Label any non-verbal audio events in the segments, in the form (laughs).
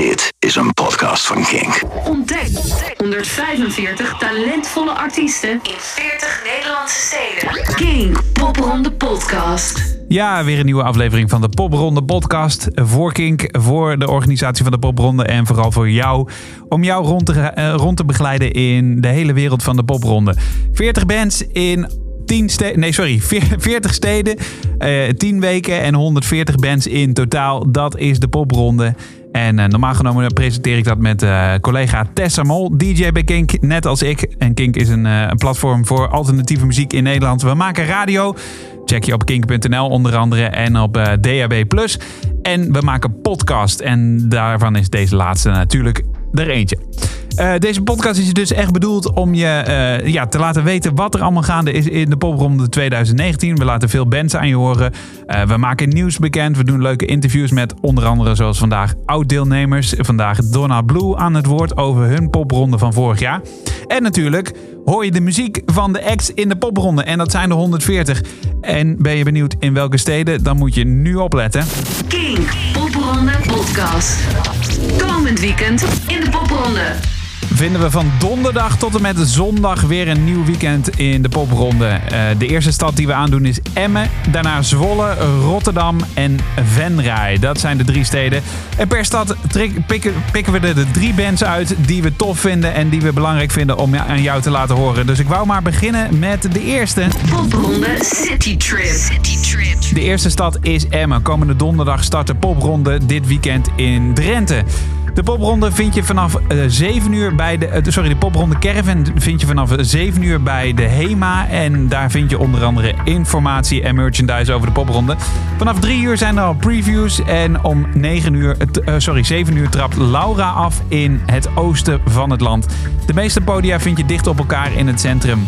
Dit is een podcast van Kink. Ontdek 145 talentvolle artiesten in 40 Nederlandse steden. Kink Popronde Podcast. Ja, weer een nieuwe aflevering van de Popronde podcast. Voor Kink, voor de organisatie van de Popronde en vooral voor jou. Om jou rond te, eh, rond te begeleiden in de hele wereld van de Popronde. 40 bands in 10 steden, nee sorry, (laughs) 40 steden, eh, 10 weken en 140 bands in totaal. Dat is de Popronde. En eh, normaal genomen presenteer ik dat met eh, collega Tessa Mol, DJ bij Kink, net als ik. En Kink is een, eh, een platform voor alternatieve muziek in Nederland. We maken radio. Check je op kink.nl onder andere en op DAB+. En we maken podcast. En daarvan is deze laatste natuurlijk er eentje. Eh, deze podcast is dus echt bedoeld om je eh, ja, te laten weten wat er allemaal gaande is in de popronde 2019. We laten veel bands aan je horen. Eh, we maken nieuws bekend. We doen leuke interviews met onder andere zoals vandaag oud-deelnemers. Vandaag Donna Blue aan het woord over hun popronde van vorig jaar. En natuurlijk hoor je de muziek van de acts in de popronde. En dat zijn er 140. En ben je benieuwd in welke steden? Dan moet je nu opletten. Kink Popronde Podcast. Komend weekend in de Popronde. Vinden we van donderdag tot en met zondag weer een nieuw weekend in de popronde. Eh, de eerste stad die we aandoen is Emmen, daarna Zwolle, Rotterdam en Venray. Dat zijn de drie steden. En per stad pikken we er de drie bands uit die we tof vinden en die we belangrijk vinden om aan jou te laten horen. Dus ik wou maar beginnen met de eerste. Popronde City Trip. City Trip. De eerste stad is Emmen. Komende donderdag start de popronde dit weekend in Drenthe. De popronde vind je vanaf eh, 7 uur bij de. eh, sorry, de popronde Caravan vind je vanaf 7 uur bij de HEMA. En daar vind je onder andere informatie en merchandise over de popronde. Vanaf 3 uur zijn er al previews. En om 9 uur, eh, eh, sorry, 7 uur trapt Laura af in het oosten van het land. De meeste podia vind je dicht op elkaar in het centrum.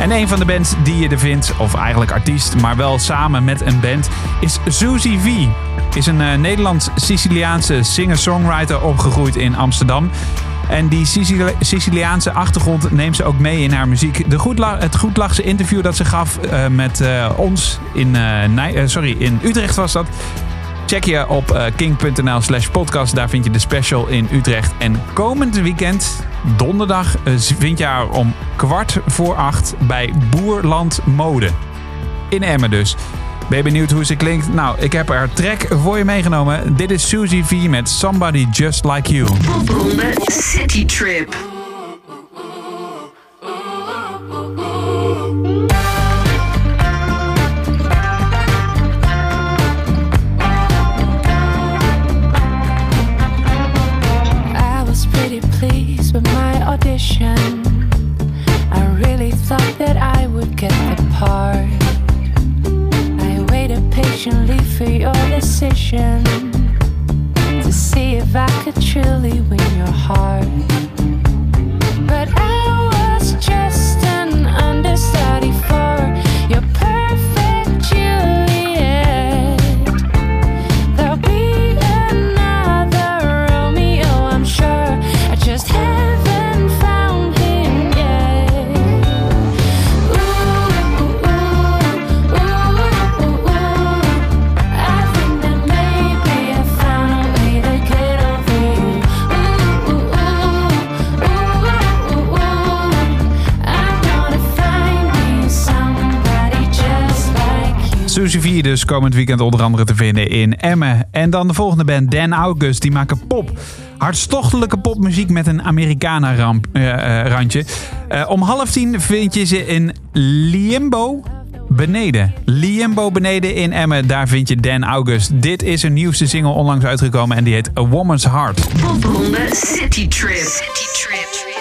En een van de bands die je er vindt, of eigenlijk artiest, maar wel samen met een band, is Suzy V. Is een eh, Nederlands-Siciliaanse singer-songwriter opgegroeid in Amsterdam. En die Sicili- Siciliaanse achtergrond neemt ze ook mee in haar muziek. De Goedla- het Goedlachse interview dat ze gaf eh, met eh, ons in, sorry, in Utrecht was dat. Check je op king.nl slash podcast. Daar vind je de special in Utrecht. En komend weekend, donderdag, vind je haar om kwart voor acht bij Boerland Mode. In Emmen dus. Ben je benieuwd hoe ze klinkt? Nou, ik heb haar track voor je meegenomen. Dit is Suzy V met Somebody Just Like You. City Trip. Dus komend weekend onder andere te vinden in Emmen. En dan de volgende band, Dan August. Die maken pop. Hartstochtelijke popmuziek met een Americana-randje. om half tien vind je ze in Liembo beneden. Liembo beneden in Emmen. Daar vind je Dan August. Dit is een nieuwste single onlangs uitgekomen en die heet A Woman's Heart. Popronde. City Trip.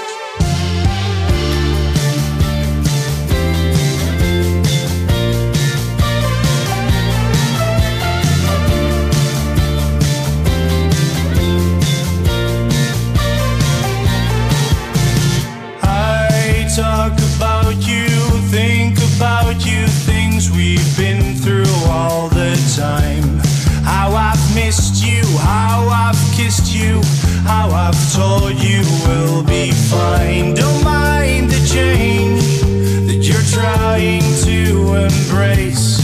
I've told you we'll be fine. Don't mind the change that you're trying to embrace.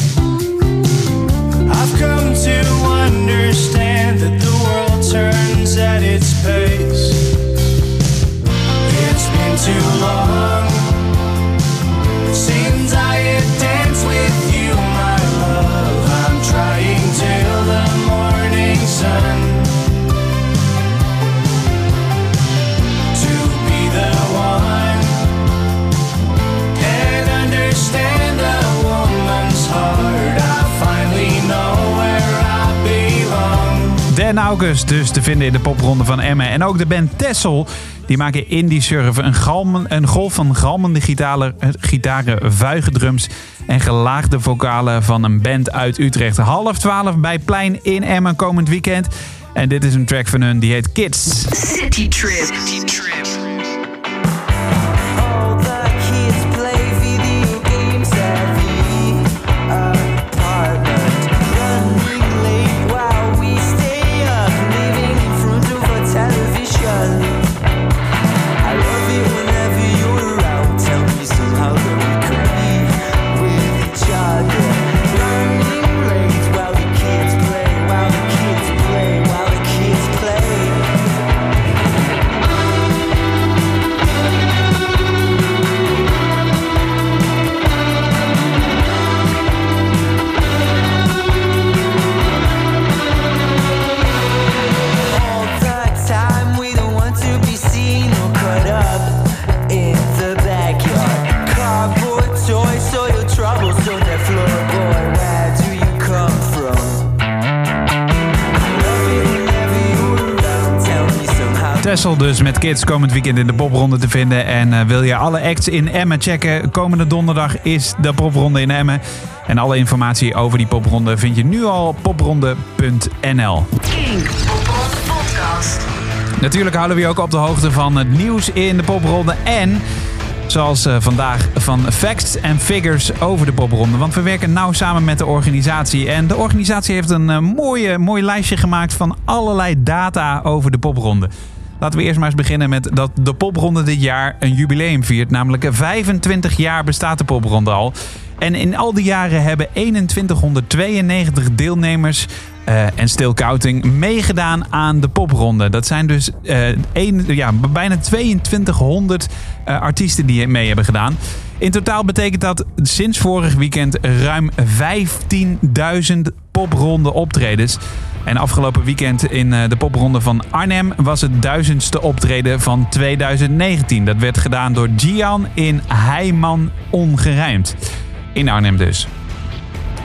I've come to understand that the world turns at its pace. It's been too long August dus te vinden in de popronde van Emmen. En ook de band Tessel. Die maken indie surfen. Een, galmen, een golf van galmende gitaren, vuige drums en gelaagde vocalen van een band uit Utrecht. Half twaalf bij Plein in Emmen komend weekend. En dit is een track van hun die heet Kids. City Trip. Dus met Kids komend weekend in de popronde te vinden. En eh, wil je alle acts in Emmen checken? Komende donderdag is de popronde in Emmen. En alle informatie over die popronde vind je nu al op popronde.nl. Natuurlijk houden we je ook op de hoogte van het nieuws in de popronde. En zoals eh, vandaag van facts en figures over de popronde. Want we werken nauw samen met de organisatie. En de organisatie heeft een eh, mooie, mooi lijstje gemaakt van allerlei data over de popronde. Laten we eerst maar eens beginnen met dat de popronde dit jaar een jubileum viert. Namelijk 25 jaar bestaat de popronde al. En in al die jaren hebben 2192 deelnemers eh, en stilkouting meegedaan aan de popronde. Dat zijn dus eh, een, ja, bijna 2200 eh, artiesten die mee hebben gedaan. In totaal betekent dat sinds vorig weekend ruim 15.000 popronde optredens. En afgelopen weekend in eh, de popronde van Arnhem was het duizendste optreden van 2019. Dat werd gedaan door Gian in Heiman Ongerijmd. In Arnhem dus.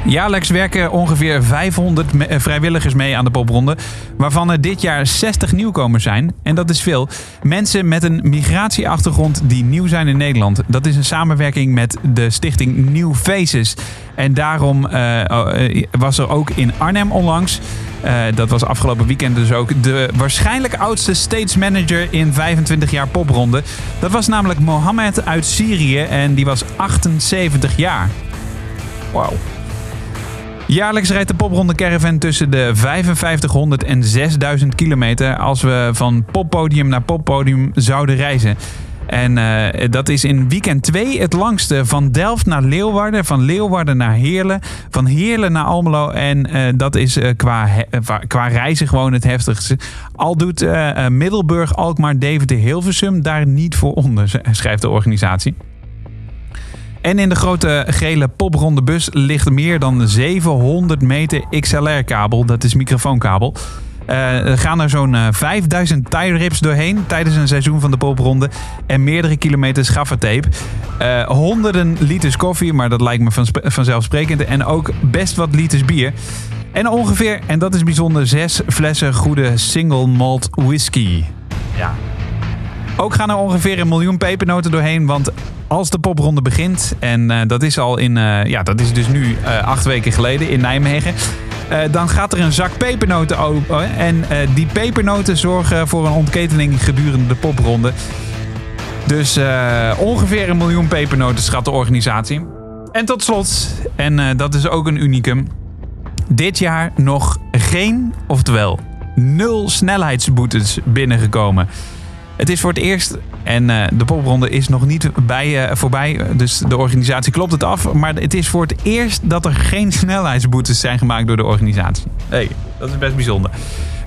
Jaarlijks werken ongeveer 500 me- eh, vrijwilligers mee aan de popronde, waarvan er dit jaar 60 nieuwkomers zijn. En dat is veel. Mensen met een migratieachtergrond die nieuw zijn in Nederland. Dat is een samenwerking met de stichting New Faces. En daarom eh, eh, was er ook in Arnhem onlangs, dat was afgelopen weekend dus ook, de waarschijnlijk oudste stage manager in 25 jaar popronde. Dat was namelijk Mohammed uit Syrië en die was 78 jaar. Wauw. Jaarlijks rijdt de popronde caravan tussen de 5500 en 6000 kilometer als we van poppodium naar poppodium zouden reizen. En eh, dat is in weekend 2 het langste van Delft naar Leeuwarden, van Leeuwarden naar Heerlen, van Heerlen naar Almelo. En eh, dat is eh, qua, qua- reizen gewoon het heftigste. Al doet Middelburg, Alkmaar, Deventer, Hilversum daar niet voor onder, (laughs) schrijft de organisatie. En in de grote gele popronde bus ligt meer dan 700 meter XLR-kabel. Dat is microfoonkabel. Eh, er gaan er zo'n eh, 5000 tie rips doorheen tijdens een seizoen van de popronde. En meerdere kilometers gaffertape. Eh, honderden liters koffie, maar dat lijkt me van, vanzelfsprekend. En ook best wat liters bier. En ongeveer, en dat is bijzonder, zes flessen goede single malt whisky. Ja, ook gaan er ongeveer een miljoen pepernoten doorheen. Want als de popronde begint, en eh, dat is al in, eh, ja, dat is dus nu eh, acht weken geleden in Nijmegen. dan gaat er een zak pepernoten open. En die pepernoten zorgen voor een ontketening gedurende de popronde. Dus ongeveer een miljoen pepernoten schat de organisatie. En tot slot, en dat is ook een unicum. Dit jaar nog geen, oftewel nul snelheidsboetes binnengekomen. Het is voor het eerst en eh, de popronde is nog niet bij, eh, voorbij. Dus de organisatie klopt het af. Maar het is voor het eerst dat er geen snelheidsboetes zijn gemaakt door de organisatie. hey, dat is best bijzonder.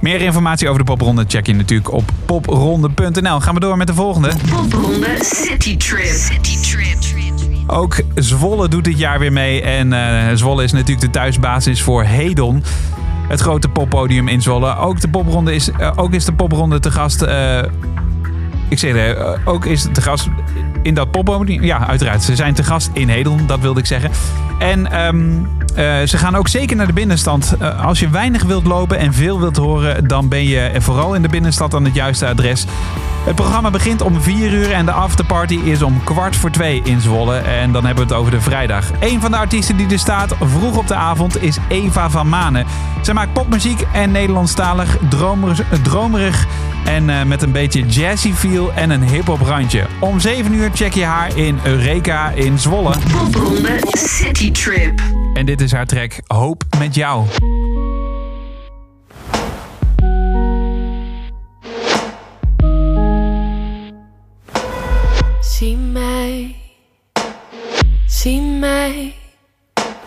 Meer informatie over de popronde check je natuurlijk op popronde.nl. Gaan we door met de volgende. Popronde City Trip. City Trip. Ook Zwolle doet dit jaar weer mee. En eh, Zwolle is natuurlijk de thuisbasis voor Hedon. Het grote poppodium in Zwolle. Ook, de popronde is, ook is de popronde te gast. Ik zeg het, eh, ook is te gast in dat poppodium. Ja, uiteraard. Ze zijn te gast in Hedon, dat wilde ik zeggen. En ehm, eh, ze gaan ook zeker naar de binnenstand. Eh, als je weinig wilt lopen en veel wilt horen, dan ben je vooral in de binnenstad aan het juiste adres. Het programma begint om 4 uur en de afterparty is om kwart voor 2 in Zwolle. En dan hebben we het over de vrijdag. Een van de artiesten die er staat vroeg op de avond is Eva van Manen. Zij maakt popmuziek en Nederlandstalig, dromerig, dromerig en eh, met een beetje jazzy feel en een hip-hop randje. Om 7 uur check je haar in Eureka in Zwolle. Popronde City Trip. En dit is haar track Hoop met jou. Zie mij, zie mij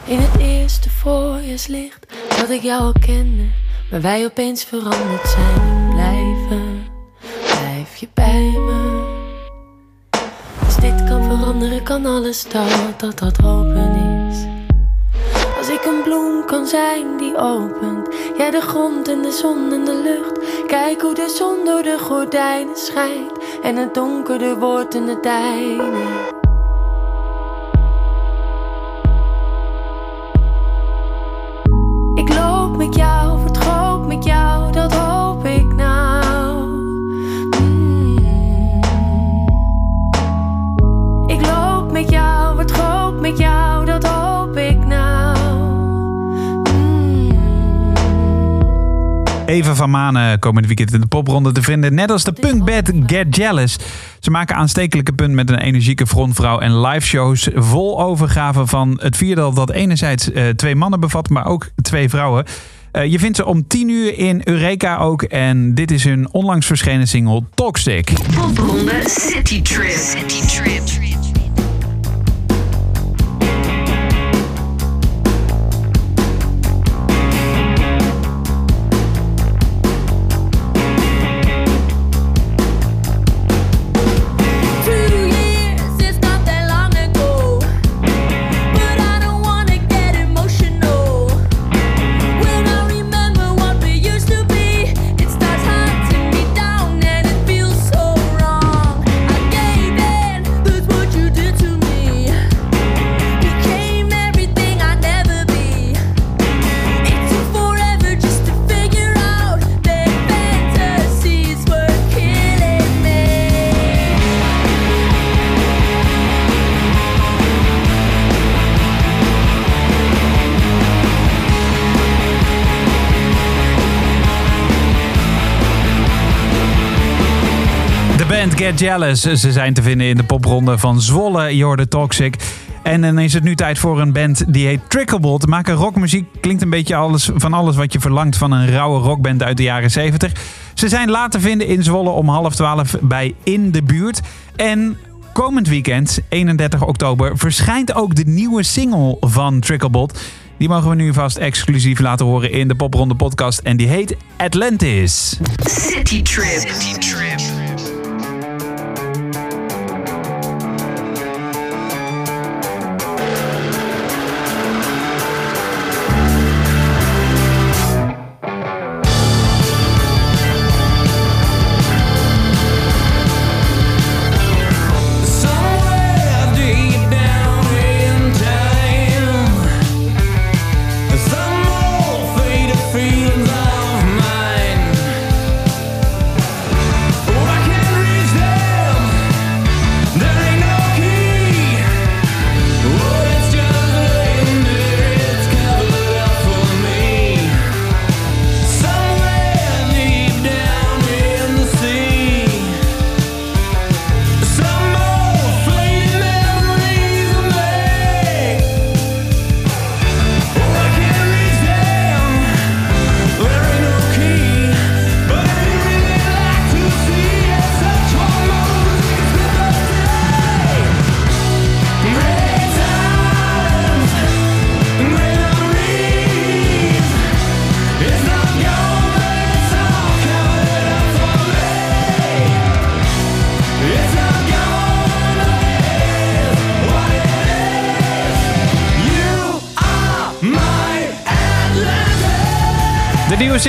in het eerste voorjaarslicht dat ik jou al kende, maar wij opeens veranderd zijn. Blijven, blijf je bij me. Als dit kan veranderen, kan alles dat, dat dat hopen is. Als ik een bloem kan zijn die opent, jij de grond en de zon en de lucht. Kijk hoe de zon door de gordijnen schijnt en het donkerder wordt in de tijden. Eva van Manen komend weekend in de popronde te vinden. Net als de punkband Get Jealous. Ze maken aanstekelijke punt met een energieke frontvrouw en liveshows vol overgave van het vierdal dat enerzijds eh, twee mannen bevat, maar ook twee vrouwen. Eh, je vindt ze om 10 uur in Eureka ook. En dit is hun onlangs verschenen single Toxic. Popronde City Trip. City Trip. Get Jealous. Ze zijn te vinden in de popronde van Zwolle. Je hoorde Toxic. En dan is het nu tijd voor een band die heet Tricklebot. Maken rockmuziek. Klinkt een beetje alles, van alles wat je verlangt van een rauwe rockband uit de jaren 70. Ze zijn laat te vinden in Zwolle om half twaalf bij In de Buurt. En komend weekend, 31 oktober, verschijnt ook de nieuwe single van Tricklebot. Die mogen we nu vast exclusief laten horen in de Popronde podcast. En die heet Atlantis. Trip. City Trip.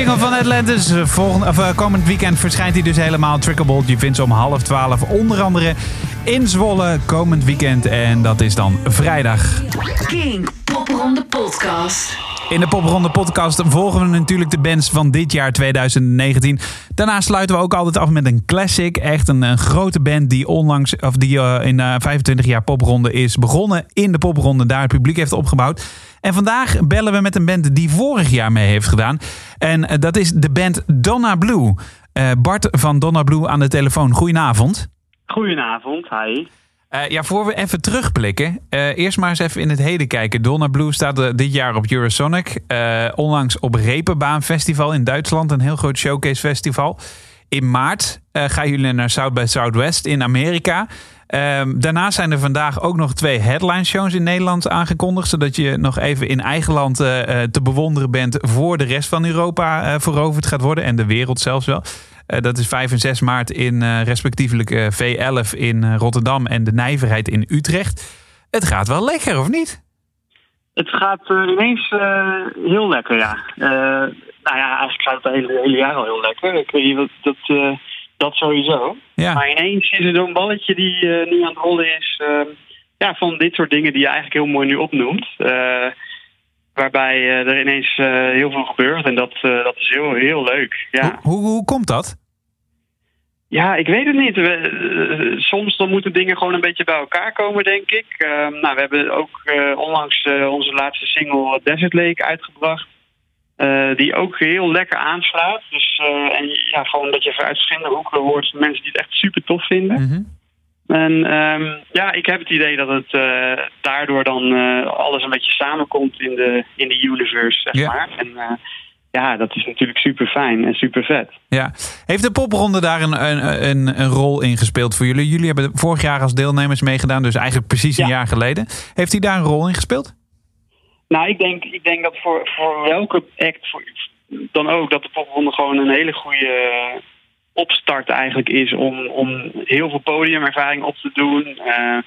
Single van Atlantis. Eh, Volgend, of, eh, komend weekend verschijnt hij dus helemaal. Trickable. Je vindt ze om half twaalf. Onder andere in Zwolle komend weekend. En dat is dan vrijdag. King Popronde Podcast. In de Popronde podcast volgen we natuurlijk de bands van dit jaar 2019. Daarna sluiten we ook altijd af met een classic. Echt een, een grote band die onlangs, of die eh, in eh, 25 jaar Popronde is begonnen. In de Popronde daar het publiek heeft opgebouwd. En vandaag bellen we met een band die vorig jaar mee heeft gedaan. En eh, dat is de band Donna Blue. Eh, Bart van Donna Blue aan de telefoon. Goedenavond. Goedenavond, hi. Eh, ja, voor we even terugblikken. eh, eerst maar eens even in het heden kijken. Donna Blue staat eh, dit jaar op Eurosonic. onlangs op Reeperbaan Festival in Duitsland. Een heel groot showcase festival. In maart gaan jullie naar South by Southwest in Amerika. Ehm, daarnaast zijn er vandaag ook nog twee headline shows in Nederland aangekondigd. Zodat je nog even in eigen land te bewonderen bent voor de rest van Europa veroverd gaat worden. En de wereld zelfs wel. Eh, dat is 5 en 6 maart in eh, respectievelijk eh, V11 in Rotterdam en de Nijverheid in Utrecht. Het gaat wel lekker, of niet? Het gaat ineens heel lekker, ja. Nou ja, eigenlijk gaat het hele, hele jaar al heel lekker. Ik weet niet, dat, dat, dat sowieso. Ja. Maar ineens is er zo'n balletje die nu aan het rollen is. eh, ja, van dit soort dingen die je eigenlijk heel mooi nu opnoemt. Waarbij er ineens heel veel gebeurt. En dat, dat is heel, heel leuk. Ja. Hoe, hoe, hoe komt dat? Ja, ik weet het niet. We, eh, soms dan moeten dingen gewoon een beetje bij elkaar komen, denk ik. Ehm, nou, we hebben ook eh, onlangs eh, onze laatste single Desert Lake uitgebracht. die ook heel lekker aanslaat. Dus, en ja, gewoon dat je vanuit verschillende hoeken hoort mensen die het echt super tof vinden. Mhm. En ehm, ja, ik heb het idee dat het daardoor dan alles een beetje samenkomt in de, in de universe, zeg maar. En ja, dat is natuurlijk super fijn en super vet. Ja. Heeft de popronde daar een, een, een, een rol in gespeeld voor jullie? Jullie hebben vorig jaar als deelnemers meegedaan, dus eigenlijk precies een Ja. jaar geleden. Heeft hij daar een rol in gespeeld? Nou, ik denk, ik denk dat voor, voor welke act voor, dan ook, dat de popronde gewoon een hele goede eh, opstart eigenlijk is om, om heel veel podiumervaring op te doen. eh,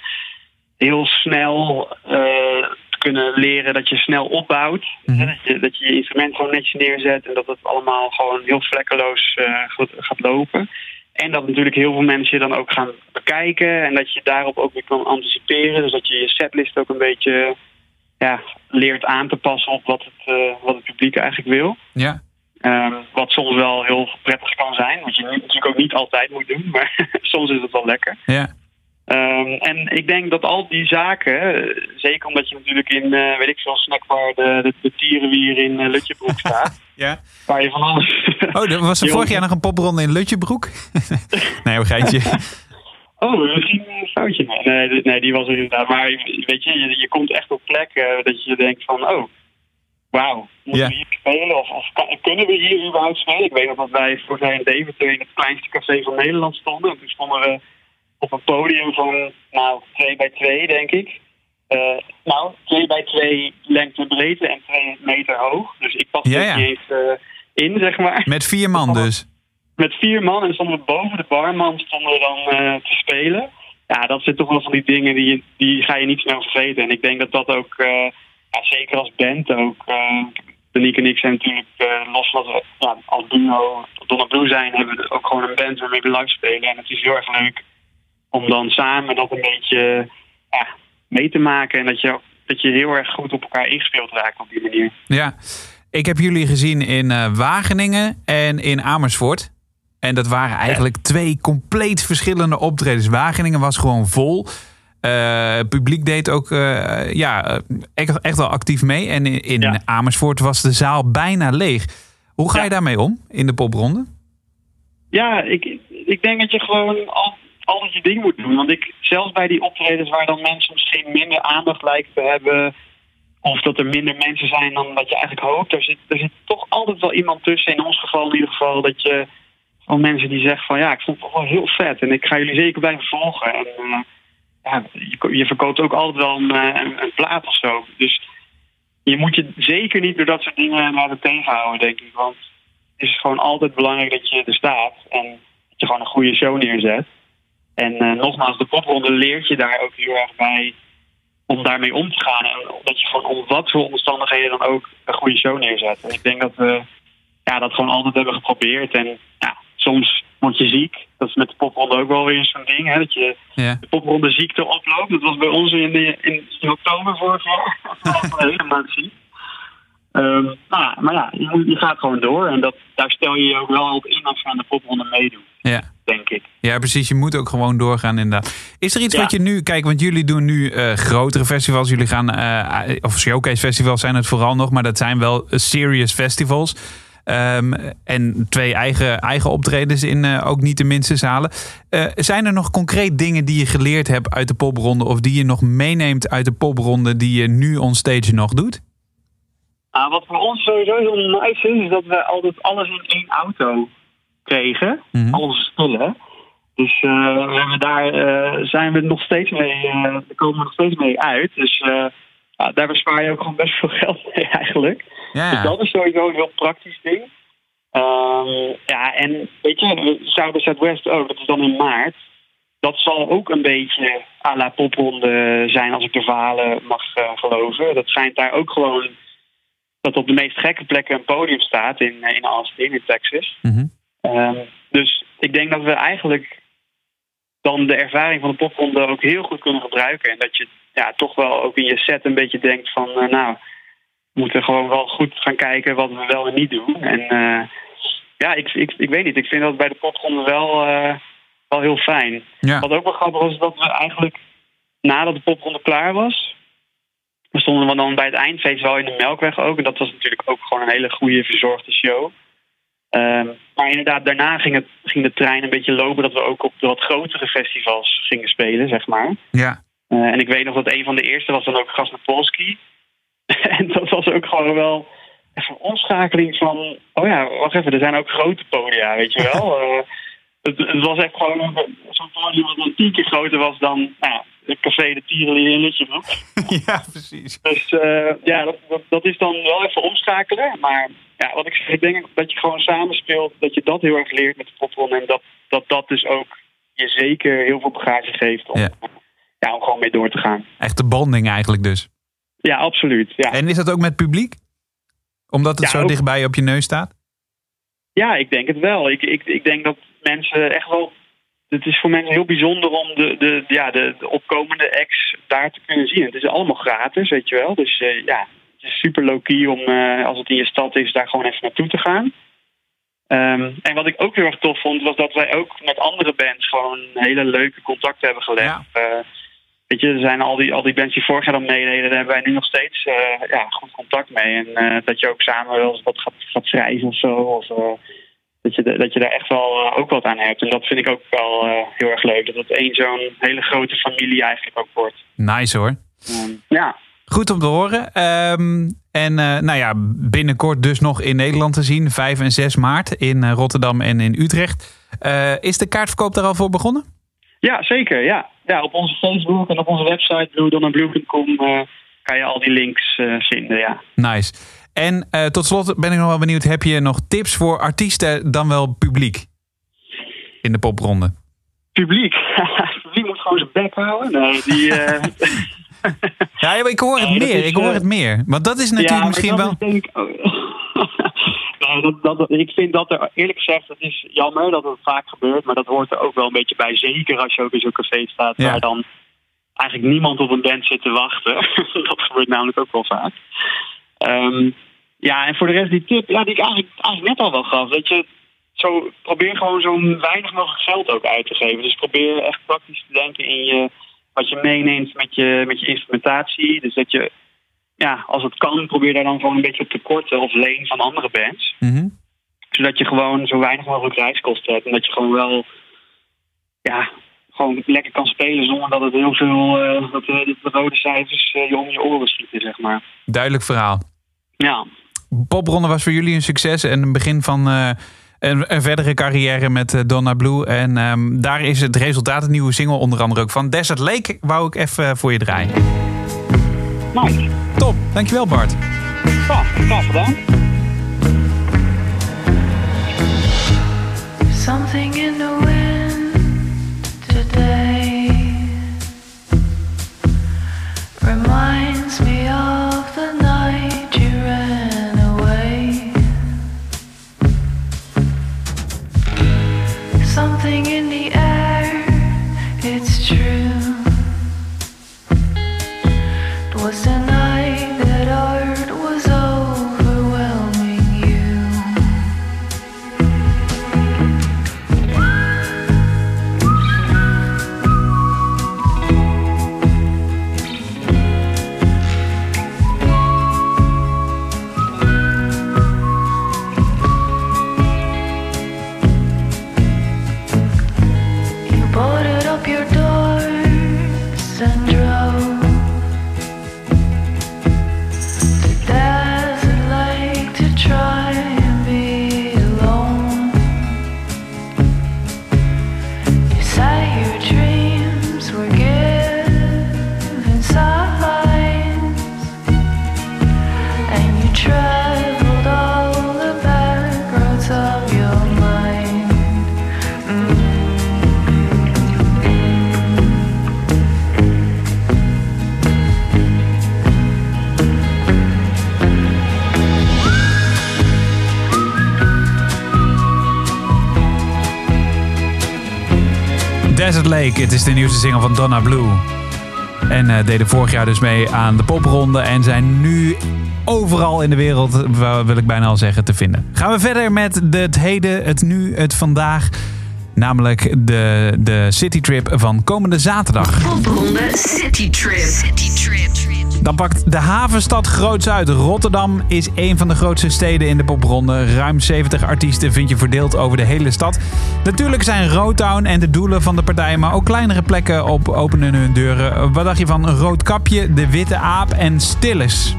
heel snel eh, kunnen leren dat je snel opbouwt. Mhm. Dat, je, dat je je instrument gewoon netjes neerzet en dat het allemaal gewoon heel vlekkeloos eh, gaat, gaat lopen. En dat natuurlijk heel veel mensen je dan ook gaan bekijken en dat je daarop ook weer kan anticiperen. Dus dat je je setlist ook een beetje ja, leert aan te passen op wat het, eh, wat het publiek eigenlijk wil. Ja. Ehm, wat soms wel heel prettig kan zijn, wat je natuurlijk ook niet altijd moet doen, maar (laughs) soms is het wel lekker. Ja. Ehm, en ik denk dat al die zaken, eh, zeker omdat je natuurlijk in, eh, weet ik veel, snackbar de, de, de tierenwier in uh, Lutjebroek (laughs) staat, ja. waar je van alles... Oh, er was er (laughs) vorig jaar nog een popronde in Lutjebroek? (laughs) nee, een geintje. Oh, misschien een foutje. Nee, nee, die- was er inderdaad. Maar weet je, je, je komt echt op plekken dat je denkt van, oh, wauw, moeten Ja. we hier spelen? Of, of kan- kunnen we hier überhaupt spelen? Ik weet nog dat wij jaar in Deventer in het kleinste café van Nederland stonden. En toen stonden we op een podium van, nou, 2 bij 2, denk ik. Eh, nou, 2 bij 2 lengte breedte en 2 meter hoog. Dus ik pas Ja, er ja. niet eens eh, in, zeg maar Met vier man dus. met vier man en stonden we boven de barman stonden we dan eh, te spelen. Ja, dat zijn toch wel van die dingen die, die ga je niet snel vergeten. En ik denk dat dat ook, ja, zeker als band ook. Danique en ik zijn natuurlijk, los van dat we ja, als Donna Blue zijn, hebben we ook gewoon een band waarmee we live spelen. En het is heel erg leuk om dan samen dat een beetje ja, mee te maken. En dat je, dat je heel erg goed op elkaar ingespeeld raakt op die manier. Ja. Ik heb jullie gezien in eh, Wageningen en in Amersfoort. En dat waren eigenlijk twee compleet verschillende optredens. Wageningen was gewoon vol. Eh, het publiek deed ook eh, ja, echt, echt wel actief mee. En in, in Ja. Amersfoort was de zaal bijna leeg. Hoe ga je Ja. daarmee om in de popronde? Ja, ik, ik denk dat je gewoon al, altijd je ding moet doen. Want ik, zelfs bij die optredens waar dan mensen misschien minder aandacht lijken te hebben. Of dat er minder mensen zijn dan dat je eigenlijk hoopt. Er zit, er zit toch altijd wel iemand tussen. In ons geval in ieder geval. Dat je van mensen die zeggen van ja, ik vond het toch wel heel vet. En ik ga jullie zeker blijven volgen. En eh, ja, je, je verkoopt ook altijd wel een, eh, een, een plaat of zo. Dus je moet je zeker niet door dat soort dingen laten tegenhouden, denk ik. Want het is gewoon altijd belangrijk dat je er staat en dat je gewoon een goede show neerzet. En eh, nogmaals, de popronde leert je daar ook heel erg bij om daarmee om te gaan. En dat je gewoon om wat voor omstandigheden dan ook een goede show neerzet. En ik denk dat we ja, dat gewoon altijd hebben geprobeerd. En ja, soms word je ziek. Dat is met de popronde ook wel weer zo'n ding. Hè, dat je Ja. de popronde ziekte oploopt. Dat was bij ons in, de, in, in oktober vorig jaar. Dat was (laughs) een hele maand ziek. Ehm, nou, ja, maar ja, je, je gaat gewoon door. En dat, daar stel je je ook wel op in als je aan de popronde meedoet, Ja. denk ik. Ja, precies. Je moet ook gewoon doorgaan inderdaad. Is er iets Ja. wat je nu... Kijk, want jullie doen nu eh, grotere festivals. Jullie gaan... eh, of showcase festivals zijn het vooral nog. Maar dat zijn wel eh, serious festivals. Ehm, en twee eigen, eigen optredens in ook niet de minste zalen. Zijn er nog concreet dingen die je geleerd hebt uit de popronde... of die je nog meeneemt uit de popronde... die je nu onstage nog doet? Nou, wat voor ons sowieso heel nice is, is dat we altijd alles in één auto kregen. Mhm. Al onze spullen. Dus eh, we hebben daar eh, zijn we nog steeds mee, daar komen we nog steeds mee uit. Dus ja, daar bespaar je ook gewoon best veel (laughs) geld mee eigenlijk. Ja, Dus dat is sowieso een heel praktisch ding. Ehm, ja, en weet je, by Southwest ook, dat is dan in maart. Dat zal ook een beetje à la popronde zijn, als ik de verhalen mag geloven. Dat schijnt daar ook gewoon dat op de meest gekke plekken een podium staat in, eh, in Austin, in Texas. Mhm. Ehm, dus ik denk dat we eigenlijk dan de ervaring van de popronde ook heel goed kunnen gebruiken. En dat je ja, toch wel ook in je set een beetje denkt van, eh, nou, we moeten gewoon wel goed gaan kijken wat we wel en niet doen. En eh, ja, ik, ik, ik weet niet, ik vind dat bij de popronde wel, wel heel fijn. Ja. Wat ook wel grappig was, is dat we eigenlijk nadat de popronde klaar was, we stonden dan bij het eindfeest wel in de Melkweg ook. En dat was natuurlijk ook gewoon een hele goede verzorgde show. Ehm, maar inderdaad, daarna ging, het, ging de trein een beetje lopen dat we ook op de wat grotere festivals gingen spelen, zeg maar. Ja. Eh, en ik weet nog dat een van de eerste was dan ook Gasnapolski. (laughs) en dat was ook gewoon wel even een omschakeling van... Oh ja, wacht even, er zijn ook grote podia, weet je wel. (laughs) Het, het was echt gewoon een- zo'n podium wat tien keer groter was dan nou, het café de Tierenlier in Lutjebroek. (laughs) ja, precies. Dus eh, ja, dat, dat, dat is dan wel even omschakelen. Maar ja, wat ik zeg, ik denk dat je gewoon samenspeelt, dat je dat heel erg leert met de popronde. En dat, dat dat dus ook je zeker heel veel bagage geeft om, Ja. ja. om gewoon mee door te gaan. Echt de bonding eigenlijk dus. Ja, absoluut. Ja, En is dat ook met publiek? Omdat het Ja, zo ook. dichtbij op je neus staat? Ja ik denk het wel. Ik, ik, ik denk dat mensen echt wel. Het is voor mensen heel bijzonder om de, de, ja, de, de opkomende acts daar te kunnen zien. Het is allemaal gratis, weet je wel. Dus eh, ja, het is super low-key om, eh, als het in je stad is, daar gewoon even naartoe te gaan. Ehm, en wat ik ook heel erg tof vond, was dat wij ook met andere bands gewoon hele leuke contacten hebben gelegd. Ja. Eh, weet je, er zijn al die, al die bands die vorig jaar dan meededen, daar hebben wij nu nog steeds eh, ja, goed contact mee. En eh, dat je ook samen wel eens wat gaat, gaat schrijven of zo. Of, eh, dat, je, dat je daar echt wel ook wat aan hebt. En dat vind ik ook wel heel erg leuk. Dat het één zo'n hele grote familie eigenlijk ook wordt. Nice hoor. Ja. Goed om te horen. Ehm, en nou ja, binnenkort dus nog in Nederland te zien. 5 en 6 maart in Rotterdam en in Utrecht. Is de kaartverkoop daar al voor begonnen? Ja, zeker. Ja. Ja, op onze Facebook en op onze website bluedonnablue.com eh kan je al die links eh, vinden. Ja. Nice. En eh, tot slot ben ik nog wel benieuwd. Heb je nog tips voor artiesten dan wel publiek? In de popronde. Publiek. (laughs) Publiek moet gewoon zijn bek houden. Nee, die, (laughs) Ja, ik hoor het Nee, meer. is, ik hoor het meer. Want dat is natuurlijk ja, misschien dat wel... is denk ik (laughs) dat, dat, ik vind dat er, eerlijk gezegd, het is jammer dat het vaak gebeurt, maar dat hoort er ook wel een beetje bij. Zeker als je ook in zo'n café staat Ja. waar dan eigenlijk niemand op een band zit te wachten. (laughs) dat gebeurt namelijk ook wel vaak. Ehm, ja, en voor de rest die tip, ja, die ik eigenlijk, eigenlijk net al wel gaf. Weet je, zo, probeer gewoon zo weinig mogelijk geld ook uit te geven. Dus probeer echt praktisch te denken in je, wat je meeneemt met je, met je instrumentatie. Dus dat je, ja, als het kan, probeer daar dan gewoon een beetje op te korten of leen van andere bands. Mhm. Zodat je gewoon zo weinig mogelijk reiskosten hebt. En dat je gewoon wel, ja, gewoon lekker kan spelen zonder dat het heel veel, eh, dat de, de rode cijfers eh, je om je oren schieten, zeg maar. Duidelijk verhaal. Ja. Popronde was voor jullie een succes en een begin van eh, een, een verdere carrière met Donna Blue. En ehm, daar is het resultaat, een nieuwe single onder andere ook van. Desert Lake wou ik even voor je draaien. Nice. Top, dankjewel Bart. Ja, graag gedaan. Something in the wind today reminds me Desert Lake, het is de nieuwste single van Donna Blue. En eh, deden vorig jaar dus mee aan de popronde en zijn nu overal in de wereld, wil ik bijna al zeggen, te vinden. Gaan we verder met het heden, het nu, het vandaag. Namelijk de, de citytrip van komende zaterdag. Popronde City Trip. Dan pakt de havenstad groots uit. Rotterdam is een van de grootste steden in de popronde. Ruim 70 artiesten vind je verdeeld over de hele stad. Natuurlijk zijn Roadtown en de doelen van de partij, maar ook kleinere plekken op openen hun deuren. Wat dacht je van Roodkapje, De Witte Aap en Stilles?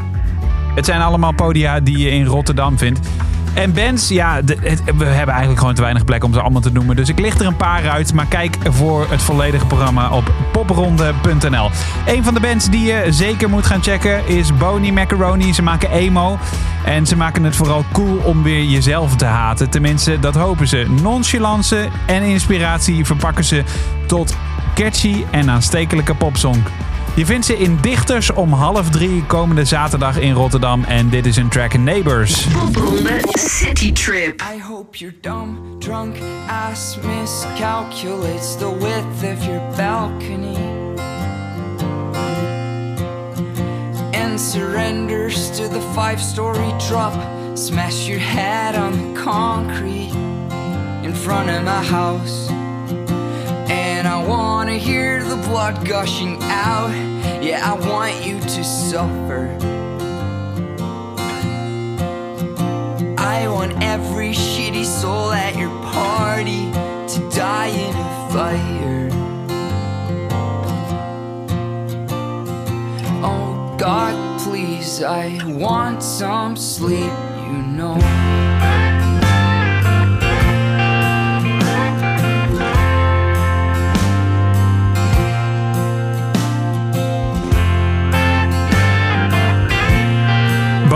Het zijn allemaal podia die je in Rotterdam vindt. En bands, ja, we hebben eigenlijk gewoon te weinig plek om ze allemaal te noemen. Dus ik licht er een paar uit. Maar kijk voor het volledige programma op popronde.nl. Een van de bands die je zeker moet gaan checken is Boney Macaroni. Ze maken emo. En ze maken het vooral cool om weer jezelf te haten. Tenminste, dat hopen ze. Nonchalance en inspiratie verpakken ze tot catchy en aanstekelijke popsong. Je vindt ze in Dichters om half drie komende zaterdag in Rotterdam. En dit is een track Neighbors. Popronde City Trip. I hope your dumb, drunk ass miscalculates the width of your balcony and surrenders to the five story drop. Smash your head on the concrete in front of my house. And I wanna hear the blood gushing out. Yeah, I want you to suffer. I want every shitty soul at your party to die in a fire. Oh God, please, I want some sleep, you know.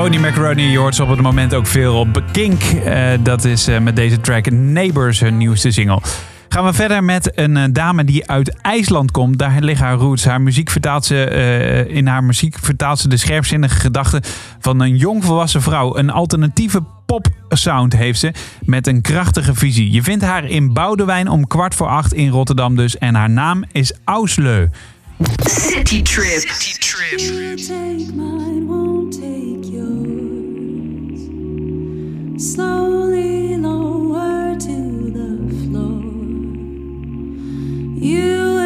Boney Macaroni, je hoort ze op het moment ook veel op Kink. Eh, dat is eh, met deze track Neighbors, hun nieuwste single. Gaan we verder met een eh, dame die uit IJsland komt. Daar liggen haar roots. Haar muziek vertaalt ze, eh, in haar muziek vertaalt ze de scherpzinnige gedachten van een jongvolwassen vrouw. Een alternatieve pop-sound heeft ze met een krachtige visie. Je vindt haar in Boudewijn om kwart voor acht in Rotterdam dus. En haar naam is Ausleu. City Trip. Won't take mine, won't take yours. Slowly lower to the floor. You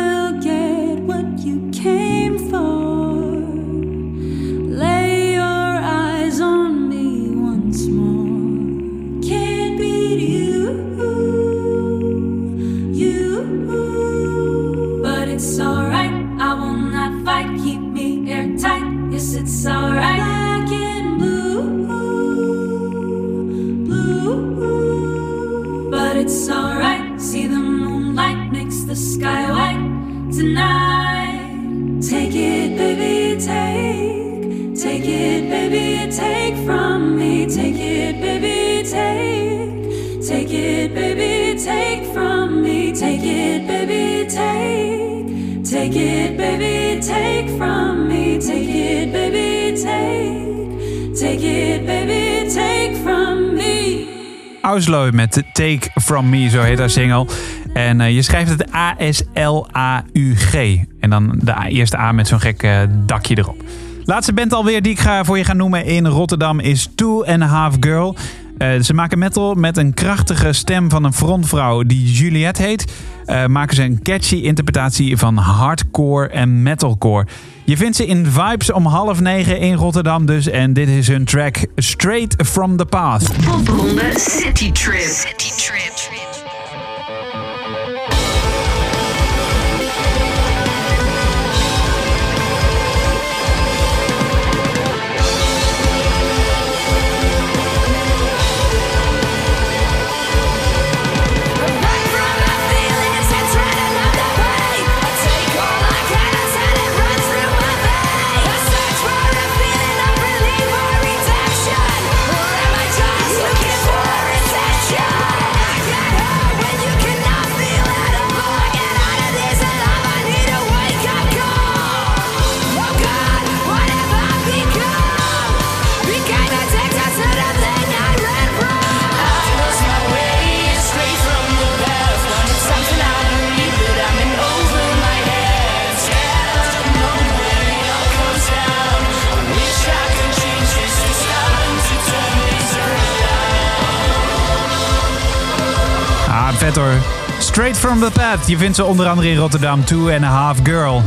Met Take From Me, zo heet haar single. En eh, je schrijft het A-S-L-A-U-G. En dan de eerste A met zo'n gek eh, dakje erop. Laatste band alweer die ik ga, voor je ga noemen in Rotterdam is Two and a Half Girl. Eh, ze maken metal met een krachtige stem van een frontvrouw die Juliette heet. Maken ze een catchy interpretatie van hardcore en metalcore. Je vindt ze in Vibes om half negen in Rotterdam dus. En dit is hun track Straight From The Past. City Trip. Vet hoor. Straight From The Path. Je vindt ze onder andere in Rotterdam. Two and a Half Girl.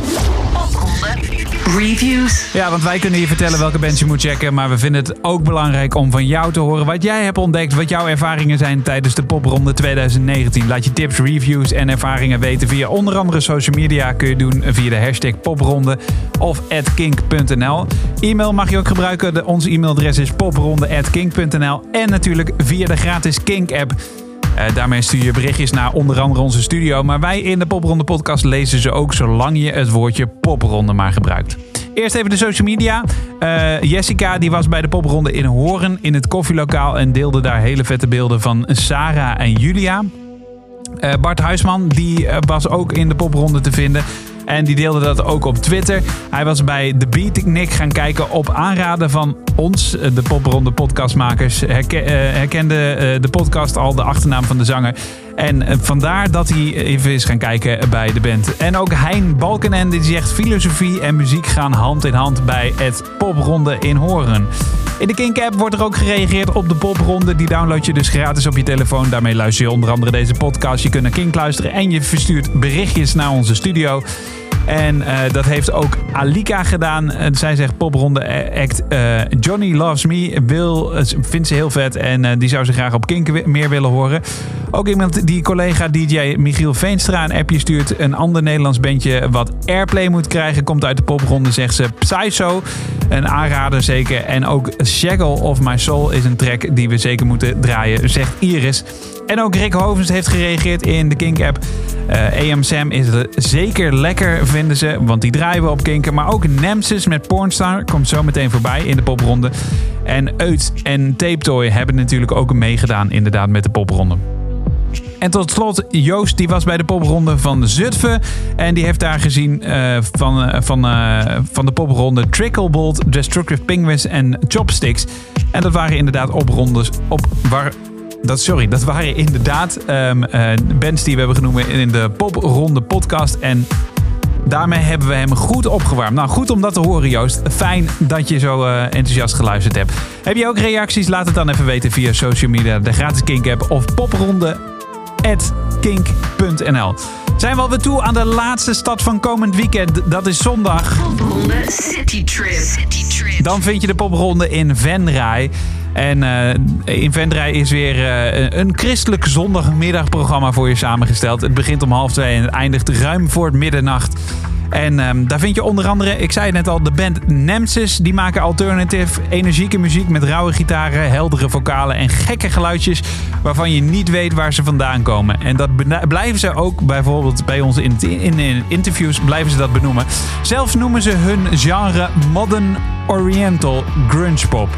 Reviews. Ja, want wij kunnen je vertellen welke bands je moet checken. Maar we vinden het ook belangrijk om van jou te horen wat jij hebt ontdekt. Wat jouw ervaringen zijn tijdens de popronde 2019. Laat je tips, reviews en ervaringen weten via onder andere social media. Kun je doen via de hashtag popronde of kink.nl. E-mail mag je ook gebruiken. De, ons e-mailadres is popronde.kink.nl. En natuurlijk via de gratis Kink app. Eh, daarmee stuur je berichtjes naar onder andere onze studio. Maar wij in de Popronde podcast lezen ze ook zolang je het woordje popronde maar gebruikt. Eerst even de social media. Eh, Jessica die was bij de popronde in Horen in het koffielokaal en deelde daar hele vette beelden van Sarah en Julia. Eh, Bart Huisman die was ook in de popronde te vinden. En die deelde dat ook op Twitter. Hij was bij The Beatnik gaan kijken op aanraden van ons, eh, de popronde podcastmakers. Eh, herkende eh, de podcast al, de achternaam van de zanger. En vandaar dat hij even is gaan kijken bij de band. En ook Hein Balkenende die zegt filosofie en muziek gaan hand in hand bij het popronde in Horen. In de Kink-app wordt er ook gereageerd op de popronde. Die download je dus gratis op je telefoon. Daarmee luister je onder andere deze podcast. Je kunt naar Kink luisteren en je verstuurt berichtjes naar onze studio. En eh, dat heeft ook Alika gedaan. Eh, zij zegt popronde act eh, Johnny Loves Me wil, vindt ze heel vet. En die zou ze graag op Kink meer willen horen. Ook iemand die collega DJ Michiel Veenstra een appje stuurt. Een ander Nederlands bandje wat airplay moet krijgen. Komt uit de popronde zegt ze Psycho. Een aanrader zeker. En ook Shaggle of My Soul is een track die we zeker moeten draaien. Zegt Iris. En ook Rick Hovens heeft gereageerd in de Kink-app. Eh AM Sam is zeker lekker, vinden ze. Want die draaien we op Kinken. Maar ook Nemesis met Pornstar komt zo meteen voorbij in de popronde. En Uit en Tape Toy hebben natuurlijk ook meegedaan inderdaad met de popronde. En tot slot, Joost die was bij de popronde van Zutphen. En die heeft daar gezien eh, van, eh, van, van de popronde Tricklebolt, Destructive Penguins en Chopsticks. En dat waren inderdaad oprondes op waar. Dat, sorry, dat waren inderdaad ehm, eh, bands die we hebben genoemd in de popronde podcast. En Daarmee hebben we hem goed opgewarmd. Nou, goed om dat te horen, Joost. Fijn dat je zo eh, enthousiast geluisterd hebt. Heb je ook reacties? Laat het dan even weten via social media, de gratis Kink-app of popronde.kink.nl. Zijn we alweer toe aan de laatste stad van komend weekend. Dat is zondag. Popronde City Trip. City Trip. Dan vind je de popronde in Venray. En eh, in Venray is weer eh, een christelijk zondagmiddagprogramma voor je samengesteld. Het begint om half twee en het eindigt ruim voor het middernacht. En ehm, daar vind je onder andere, ik zei het net al, de band Nemesis. Die maken alternative, energieke muziek met rauwe gitaren, heldere vocalen en gekke geluidjes. Waarvan je niet weet waar ze vandaan komen. En dat blijven ze ook bijvoorbeeld bij onze in, in, in interviews blijven ze dat benoemen. Zelfs noemen ze hun genre Modern Oriental Grunge Pop.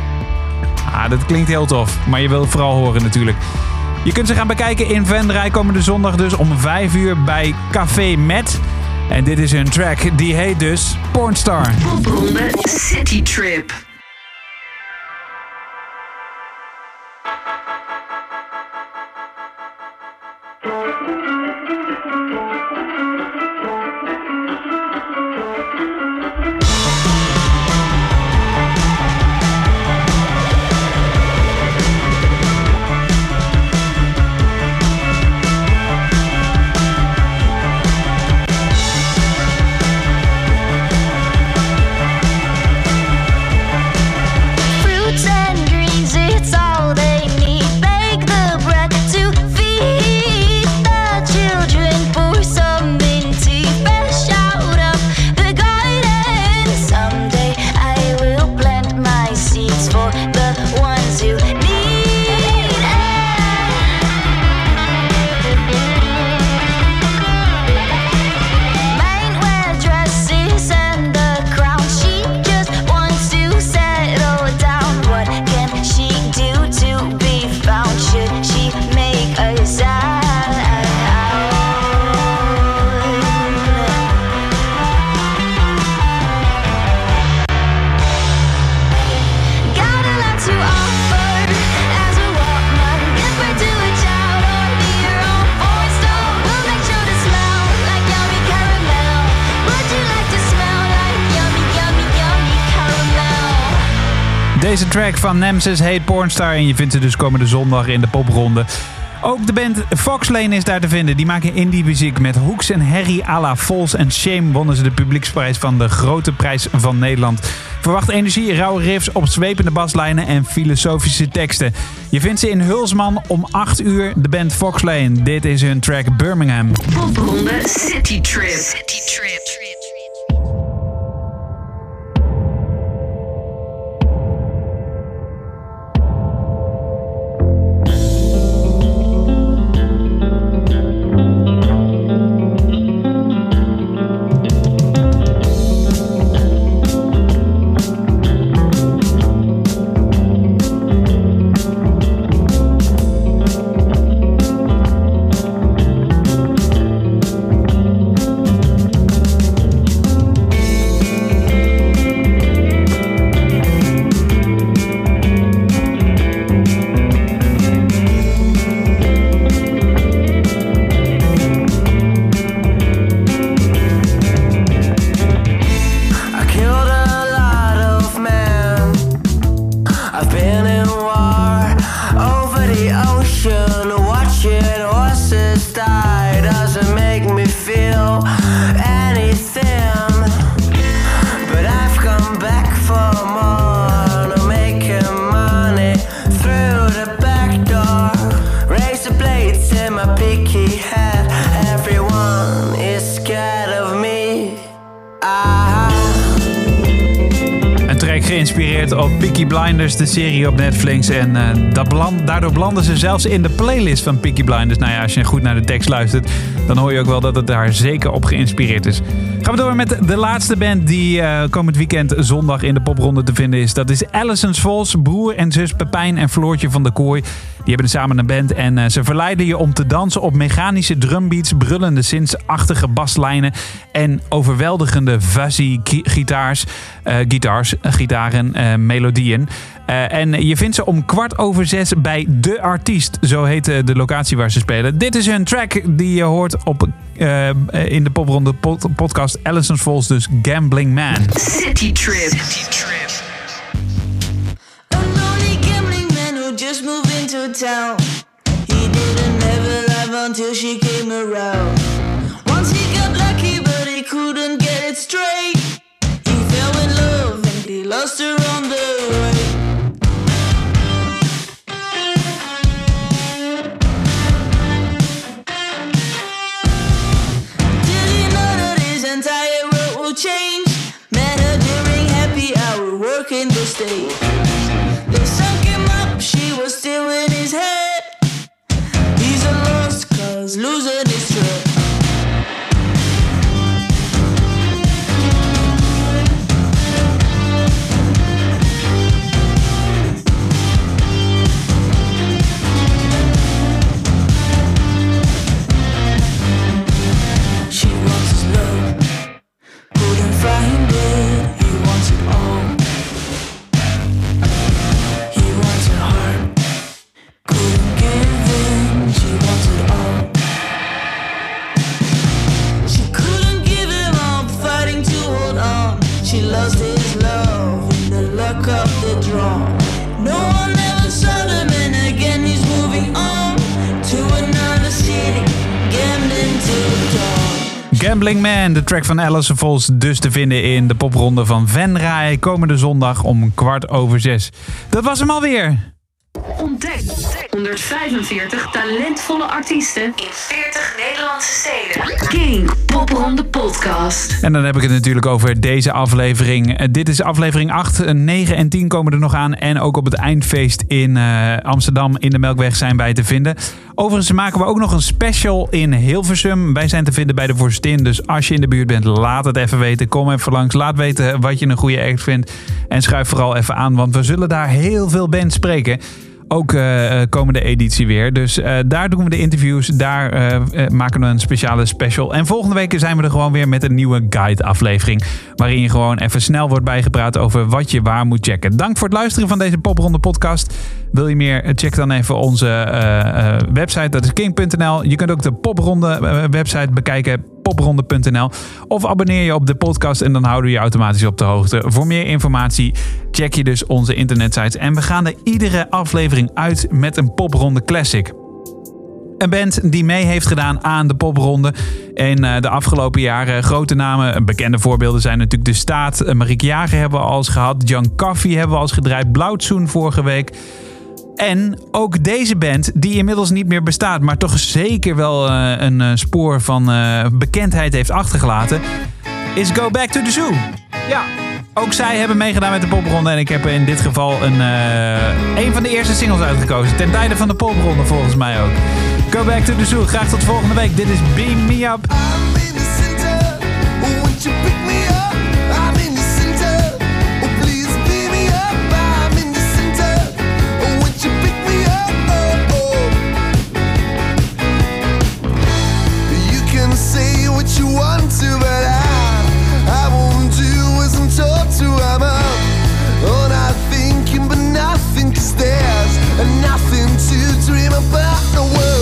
Ah, dat klinkt heel tof, maar je wilt het vooral horen natuurlijk. Je kunt ze gaan bekijken in Venray komende zondag dus om 5 uur bij Café Met. En dit is hun track, die heet dus Pornstar. City Trip. Deze track van Nemesis Hate Pornstar. En je vindt ze dus komende zondag in de popronde. Ook de band Fox Lane is daar te vinden. Die maken indie muziek met Hoeks en Harry à la False and Shame. Wonnen ze de publieksprijs van de Grote Prijs van Nederland. Verwacht energie, rauwe riffs, opzwepende baslijnen en filosofische teksten. Je vindt ze in Hulsman om 8 uur. De band Fox Lane. Dit is hun track Birmingham. Popronde. City Trip. Peaky Blinders, de serie op Netflix. En eh, dat daardoor belanden ze zelfs in de playlist van Peaky Blinders. Nou ja, als je goed naar de tekst luistert, dan hoor je ook wel dat het daar zeker op geïnspireerd is. Gaan we door met de laatste band die eh, komend weekend zondag in de popronde te vinden is. Dat is Allison's Vols, broer en zus Pepijn en Floortje van de Kooi. Die hebben samen een band en eh, ze verleiden je om te dansen op mechanische drumbeats, brullende synths-achtige baslijnen en overweldigende fuzzy gi- gitaars, eh, gitars, eh, gitaren, eh, melodieën. Eh, en je vindt ze om kwart over zes bij De Artiest. Zo heet eh, de locatie waar ze spelen. Dit is hun track die je hoort op, eh, in de popronde pod- podcast Allison's Falls, dus Gambling Man. City Trip. Town. He didn't ever live until she came around. Once he got lucky, but he couldn't get it straight. He fell in love and he lost her gambling Man, de track van Alison Vols, dus te vinden in de popronde van Venray. Komende zondag om kwart over zes. Dat was hem alweer. Ontdek 145 talentvolle artiesten in 40 Nederlandse steden. King Popronde Podcast. En dan heb ik het natuurlijk over deze aflevering. Eh, dit is aflevering 8. Eh, 9 en 10 komen er nog aan. En ook op het eindfeest in eh, Amsterdam in de Melkweg zijn wij te vinden. Overigens maken we ook nog een special in Hilversum. Wij zijn te vinden bij de Vorstin. Dus als je in de buurt bent, laat het even weten. Kom even langs. Laat weten wat je een goede act vindt. En schuif vooral even aan, want we zullen daar heel veel bands spreken. Ook eh, komende editie weer. Dus eh, daar doen we de interviews. Daar maken we een speciale special. En volgende week zijn we er gewoon weer met een nieuwe guide aflevering. Waarin je gewoon even snel wordt bijgepraat over wat je waar moet checken. Dank voor het luisteren van deze Popronde podcast. Wil je meer? Check dan even onze eh, eh, website. Dat is king.nl. Je kunt ook de popronde eh, website bekijken. popronde.nl. Of abonneer je op de podcast en dan houden we je automatisch op de hoogte. Voor meer informatie check je dus onze internetsites. En we gaan er iedere aflevering uit met een popronde classic. Een band die mee heeft gedaan aan de popronde. Eh, de afgelopen jaren grote namen. Bekende voorbeelden zijn natuurlijk De Staat. Eh, Marieke Jager hebben we al eens gehad. John Coffee hebben we al eens gedraaid. Blauwtsoen vorige week. En ook deze band, die inmiddels niet meer bestaat, maar toch zeker wel eh, een eh, spoor van eh, bekendheid heeft achtergelaten, is Go Back to the Zoo. Ja, ook zij hebben meegedaan met de popronde. En ik heb in dit geval een, eh, een van de eerste singles uitgekozen. Ten tijde van de popronde volgens mij ook. Go Back to the Zoo. Graag tot volgende week. Dit is Beam Me Up. Want to, but I, I won't do as I'm told to. I'm up. Oh, not thinking, but nothing, 'cause there's nothing to dream about. The world.